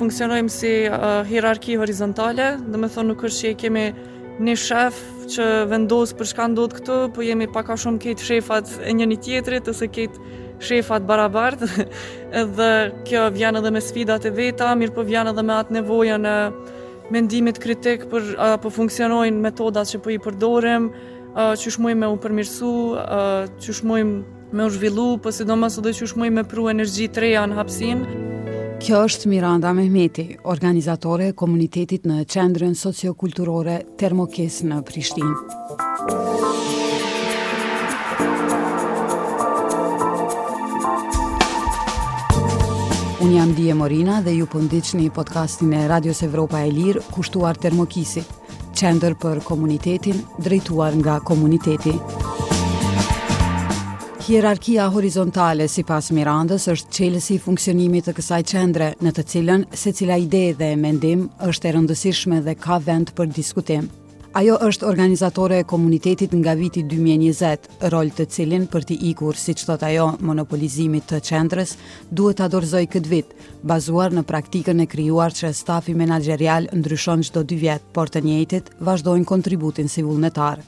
Funksionojmë si hierarki horizontale, domethënë nuk është që e kemi një shef që vendos për çka ndodh këtu, po jemi pak a shumë krejt shefat e njëni-tjetrit, ose krejt shefa të barabartë, edhe kjo vjen edhe me sfidat e veta, mirëpo vjen edhe me atë nevojën e mendimit kritik për a po funksionojnë metodat që po i përdorim, qysh mujmë me u përmirësu, qysh mujmë me u zhvillu, po sidomos edhe qysh mujmë me pru energji të reja në hapësinë. Kjo është Miranda Mehmeti, organizatore e komunitetit në Qendrën Sociokulturore Termokiss në Prishtinë. Unë jam Die Morina dhe ju po ndiqni podcastin e Radios Evropa e Lirë kushtuar Termokissit, qendër për komunitetin drejtuar nga komuniteti. Hierarkia horizontale sipas Mirandës është çelësi i funksionimit të kësaj qendre në të cilën secila ide dhe mendim është e rëndësishme dhe ka vend për diskutim. Ajo është organizatore e komunitetit nga viti 2020, rol të cilin për t'i ikur, siç thotë ajo, monopolizimit të qendrës, duhet ta dorëzojë këtë vit, bazuar në praktikën e krijuar që stafi menaxherial ndryshon çdo dy vjet, por të njëjtit vazhdojnë kontributin si vullnetarë.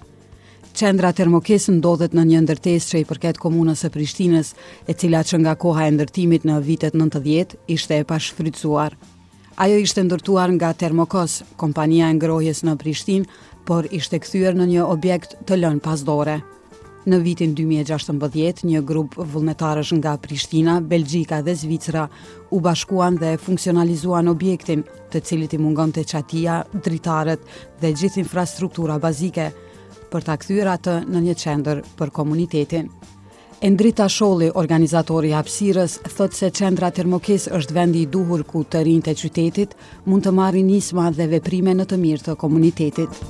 Qendra Termokiss ndodhet në një ndërtesë që i përket komunës së Prishtinës, e cila që nga koha e ndërtimit në vitet 90, ishte e pashfrytëzuar. Ajo ishte ndërtuar nga Termokos, kompania e ngrohjes në Prishtinë, por ishte kthyer në një objekt të lënë pas dore. Në vitin 2016, një grup vullnetarësh nga Prishtina, Belgjika dhe Zvicra u bashkuan dhe funksionalizuan objektin, të cilit i mungonte çatia, dritaret dhe gjithë infrastruktura bazike, për ta kthyer atë në një qendër për komunitetin. Endrit Tasholli, organizatori i hapësirës, thotë se Qendra Termokiss është vendi i duhur ku të rinjtë e qytetit mund të marrin nisma dhe veprime në të mirë të komunitetit.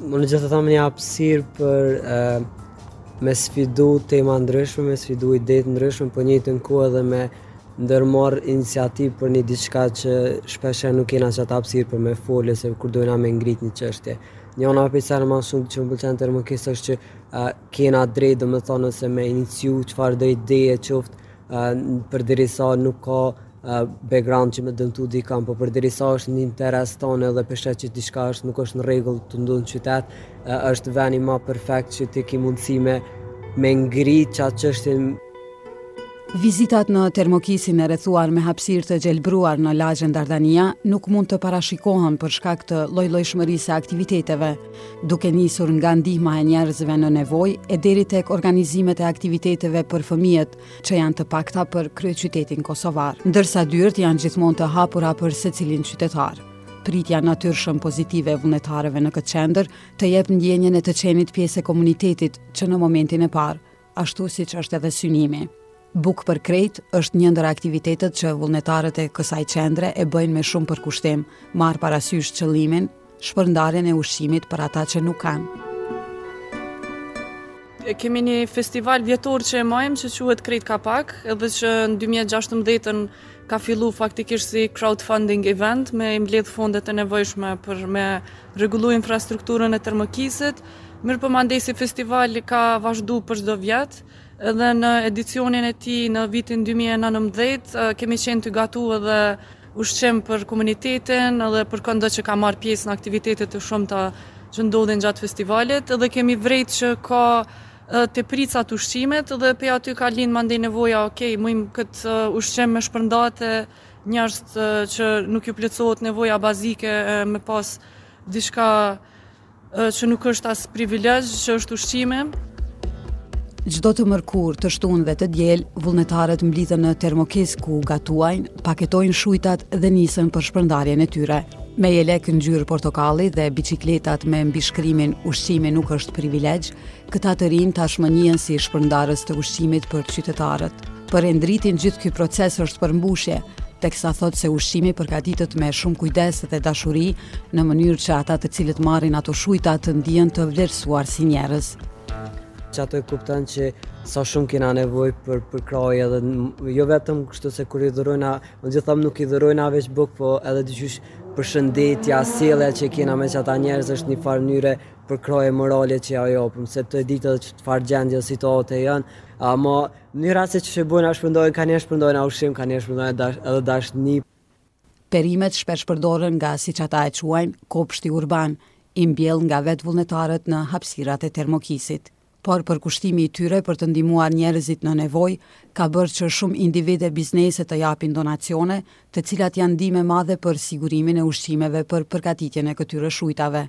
Më në gjithë të thamë një hapësirë për uh, me sfidu tema të ndryshme, me sfidu ide të ndryshme, po në të njëjtën kohë edhe me ndërmarr iniciativë për një diçka që shpeshherë nuk kena qat hapësirë për me folë, se kur dojna me ngrit një çështje. Njona prej seneve ma shumë që më pëlqen te Termokissi është që E kena të drejtë domethënë se me iniciu çfarëdo ideje qoftë përderisa nuk ka background që me dëmtu dikan, po përderisa është në interes tonë edhe po e sheh që diçka është nuk është në rregull te ndodh në qytet, është veni ma perfekt që ti ki mundësi me, me ngri qat çështje. Vizitat në Termokissin e rrethuar me hapësirë të gjelbëruar në lagjen Dardania nuk mund të parashikohen për shkak të llojllojshmërisë së aktiviteteve, duke nisur nga ndihma e njerëzve në nevojë e deri tek organizimet e aktiviteteve për fëmijët, që janë të pakta për kryeqytetin kosovar. Ndërsa dyert janë gjithmonë të hapura për secilin qytetar. Pritja natyrshëm pozitive e vullnetarëve në këtë qendër të jep ndjenjën e të qenit pjesë e komunitetit që në momentin e parë, ashtu siç është edhe synimi. Bukë për krejt është një ndër aktivitetet që vullnetarët e kësaj qendre e bëjnë me shumë përkushtim, marrë parasysh qëllimin, shpërndarjen e ushqimit për ata që nuk kanë. E kemi një festival vjetor që e majmë që quhet Krejt Kapak, edhe që në 2016-ën ka fillu faktikisht si crowdfunding event me i mbledh fondet e nevojshme për me rregullu infrastrukturën e Termokisit, mirëpo mandej si festival ka vazhdu për çdo vjet, edhe në edicionin e tij në vitin 2019 kemi qenë tu gatu edhe ushqim për komunitetin edhe për këndo që ka marrë pjesë në aktivitetet të shumta që ndodhin gjatë festivalit edhe kemi vrejt që ka teprica t'ushqimit edhe pe aty ka lind mandej nevoja, okej, mujmë këtë ushqim me shpërnda te Njerëz që nuk ju plotësohet nevoja bazike me pas diçka që nuk është as privilegj, që është ushqimi. Çdo të mërkurë, të shtunë dhe të diel, vullnetarët mblidhen në Termokis ku gatuajnë, paketojnë shujtat dhe nisën për shpërndarjen e tyre. Me jelek ngjyrë portokalli dhe biçikletat me mbishkrimin ushqimi nuk është privilegj, Këta të rinj tashmë njihen si shpërndarës të ushqimit për qytetarët. Për Endritin gjithë ky proces është përmbushje, teksa thotë se ushqimi përgatitet me shumë kujdes dhe dashuri, në mënyrë që ata të cilët marrin ato shujta të ndihen të vlerësuar si njerëz. Qaty e kupton që sa shumë kanë nevojë për përkrahje dhe jo vetëm kështu se kur i dhurojna, me gjithë thamë nuk i dhurojna veç bukë, po edhe dyqysh përshëndetja, sjellja që kena me qata njerëz është një farë mënyre përkrahje morale që ja japëm, se të ditë edhe që çfarë gjendje dhe situate janë, ama një rrasë e që që bujnë a shpëndojnë, ka një shpëndojnë ushqim, ka një shpëndojnë dash, edhe dashni. Perimet shpesh përdoren nga siç ata e quajnë kopshti urban, i mbjellë nga vetë vullnetarët në hapësirat e Termokisit. Por përkushtimi i tyre për të ndihmuar njerëzit në nevojë, ka bërë që shumë individë e biznese të japin donacione, të cilat janë ndihmë e madhe për sigurimin e ushqimeve për përgatitjen e këtyre shujtave.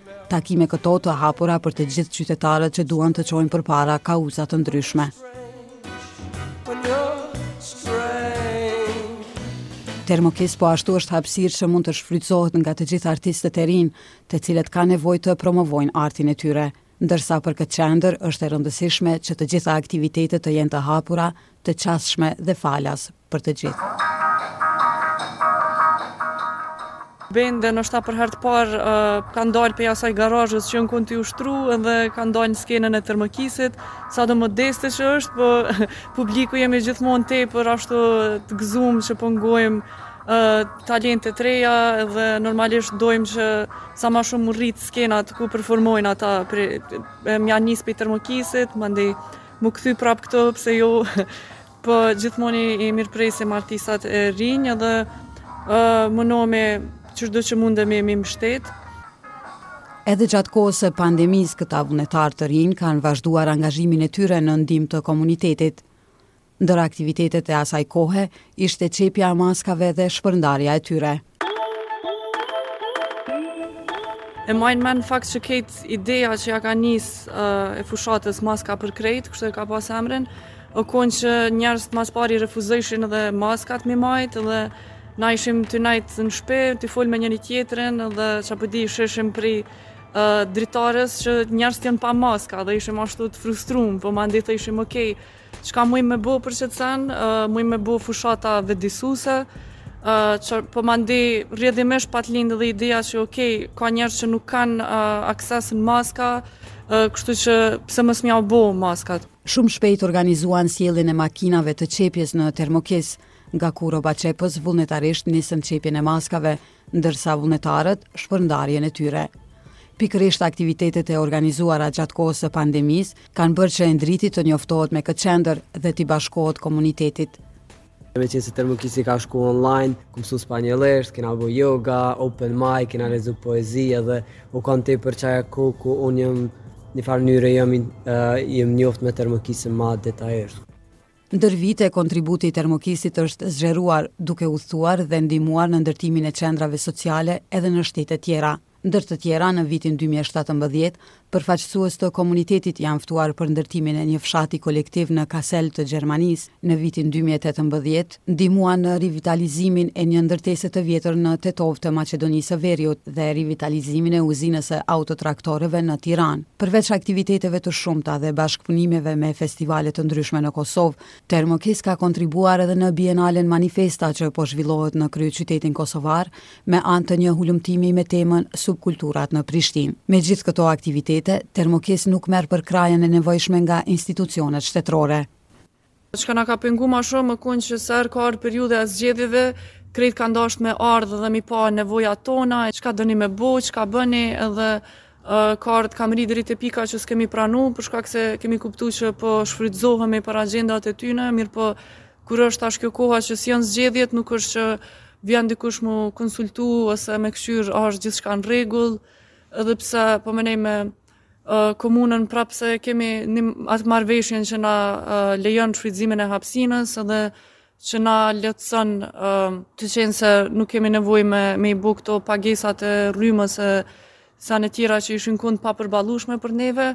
Takime këto të hapura për të gjithë qytetarët që duan të çojnë përpara kauza të ndryshme. Termokis po ashtu është hapësirë që mund të shfrytëzohet nga të gjithë artistët e rinj, të cilët kanë nevojë të promovojnë artin e tyre. Ndërsa për këtë qendër është e rëndësishme që të gjitha aktivitetet të jenë të hapura të qasshme dhe falas për të gjithë. Bende ndoshta për herë të parë kanë dalë prej asaj garazhës që janë kanë tu ushtru dhe kanë dalë në skenën e Termokisit sado modeste që është për po publiku jemi gjithmonë tepër ashtu të gëzumë që po ngojmë talente të reja dhe normalisht dojmë që sa ma shumë me u rritë skenat ku performojnë ata për me ia nisë prej Termokisit mandej M'u kthy prap këtu pse jo po gjithmonë i mirëpresim artistat e rinj edhe uh, munohemi çdo që mundemi me i mbështet. Edhe gjatë kohës së pandemisë këta vullnetarë të rinj kanë vazhduar angazhimin e tyre në ndihmë të komunitetit. Ndër aktivitetet e asaj kohe ishte qepja e maskave dhe shpërndarja e tyre. E maj n'men në fakt që kejt ideja që ja ka nisë e fushatës maska për krejt, kështu e ka pas emrin, o kon që njerëzit ma s'pari refuzojshin edhe maskat me i majtë dhe na ishim tu nejt në shpi, tu fol me njëri-tjetrin dhe që përditë shihshim prej dritares që njerëzit janë pa maska dhe ishim ashtu të frustrum, po mandej thojshim okej. Çka mujm me bo për qëtë sen, mujm me bo fushata vetëdijsuse, që po mandej rrjedhimisht pat lindë dhe ideja që ok, ka njerëz që nuk kanë akses në maska, kështu që pse mos me jau bo maskat. Shumë shpejt organizuan sjelljen e makinave të qepjes në Termokis, nga ku rrobaqepës vullnetarisht nisën qepjen e maskave, ndërsa vullnetarët shpërndarjen e tyre. Pikërisht aktivitetet e organizuara gjatë kohës së pandemisë kanë bërë që Endriti të njoftohet me këtë qendër dhe t'i bashkohet komunitetit. Meqenëse Termokisi ka shku online, kem mësu spanjollisht, kena bo yoga, open mic, kena lexu poezi edhe u kanë te për qaja ku ku unë jëmë një farë njëre jëmë, jëmë njoftë me Termokisi ma detajisht. Ndër vite, kontributi i Termokisit është zgjeruar, duke udhëtuar dhe ndihmuar në ndërtimin e qendrave sociale edhe në shtete tjera. Ndër të tjera, në vitin dy mijë e shtatëmbëdhjetë, përfaqësues të komunitetit janë ftuar për ndërtimin e një fshati kolektiv në Kassel të Gjermanisë. Në vitin dy mijë e tetëmbëdhjetë, ndihmuan në rivitalizimin e një ndërtese të vjetër në Tetovë të Maqedonisë së Veriut dhe rivitalizimin e uzinës së autotraktorëve në Tiranë. Përveç aktiviteteve të shumta dhe bashkëpunimeve me festivale të ndryshme në Kosovë, Termokis ka kontribuar edhe në Bienalen Manifesta që po zhvillohet në kryeqytetin kosovar me anë të një hulumtimi me temën Subkulturat në Prishtinë. Me gjithë këto aktivitete, Termokis nuk merr përkrahjen e nevojshme nga institucionet shtetërore. Çka na ka pengu ma shumë me konë që sa herë ka ardhë periudha e zgjedhjeve, krejt kanë dasht me ardhë dhe m'i pa nevojat tona, çka doni me bo, çka bëni edhe ka ardhë, ka mrri deri te pika që s'kemi pranu, për shkak se kemi kuptu që po shfrytzohemi për agjendat e tyne, mirëpo kur është tash kjo koha që s'janë zgjedhjet, nuk është që vjen dikush m'u konsultu ose me kqyrë a është gjithçka në regull, edhe pse po menoj me komunën prapë e kemi një atë marrëveshjen që na lejon shfrytzimin e hapsinës dhe që na lehtëson të qenë se nuk kemi nevoj me, me i bu këto pagesat e rrymës e sane tjera që ishin konë t'papërballushme për neve,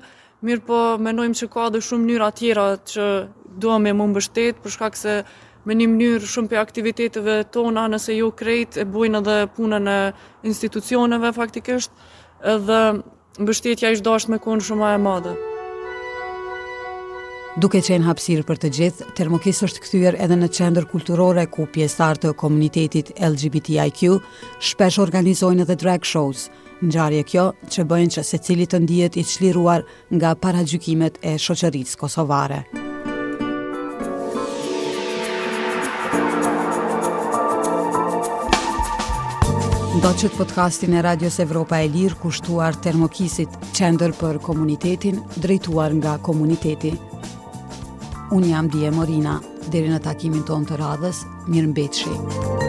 mirëpo menojmë që ka edhe shumë mnyra tjera që duhem me u mbështet, për shkak se me një mënyrë shumë prej aktiviteteve tona nëse jo krejt e bojnë edhe punën e institucioneve faktikisht, edhe Mbështetja ish dasht me kon shum ma e madhe. Duke qenë hapësirë për të gjithë, Termokiss është kthyer edhe në qendër kulturore ku pjesëtarë të komunitetit LGBTIQ shpesh organizojnë edhe drag shows, ngjarje kjo që bën që secili të ndihet i çliruar nga paragjykimet e shoqërisë. Post Kosovare. Ndoqët podcastin e Radios Evropa e Lirë kushtuar Termokissit, qendër për komunitetin, drejtuar nga komuniteti. Unë jam Die Morina, deri në takimin tonë të radhës, mirë mbetshi. Mirë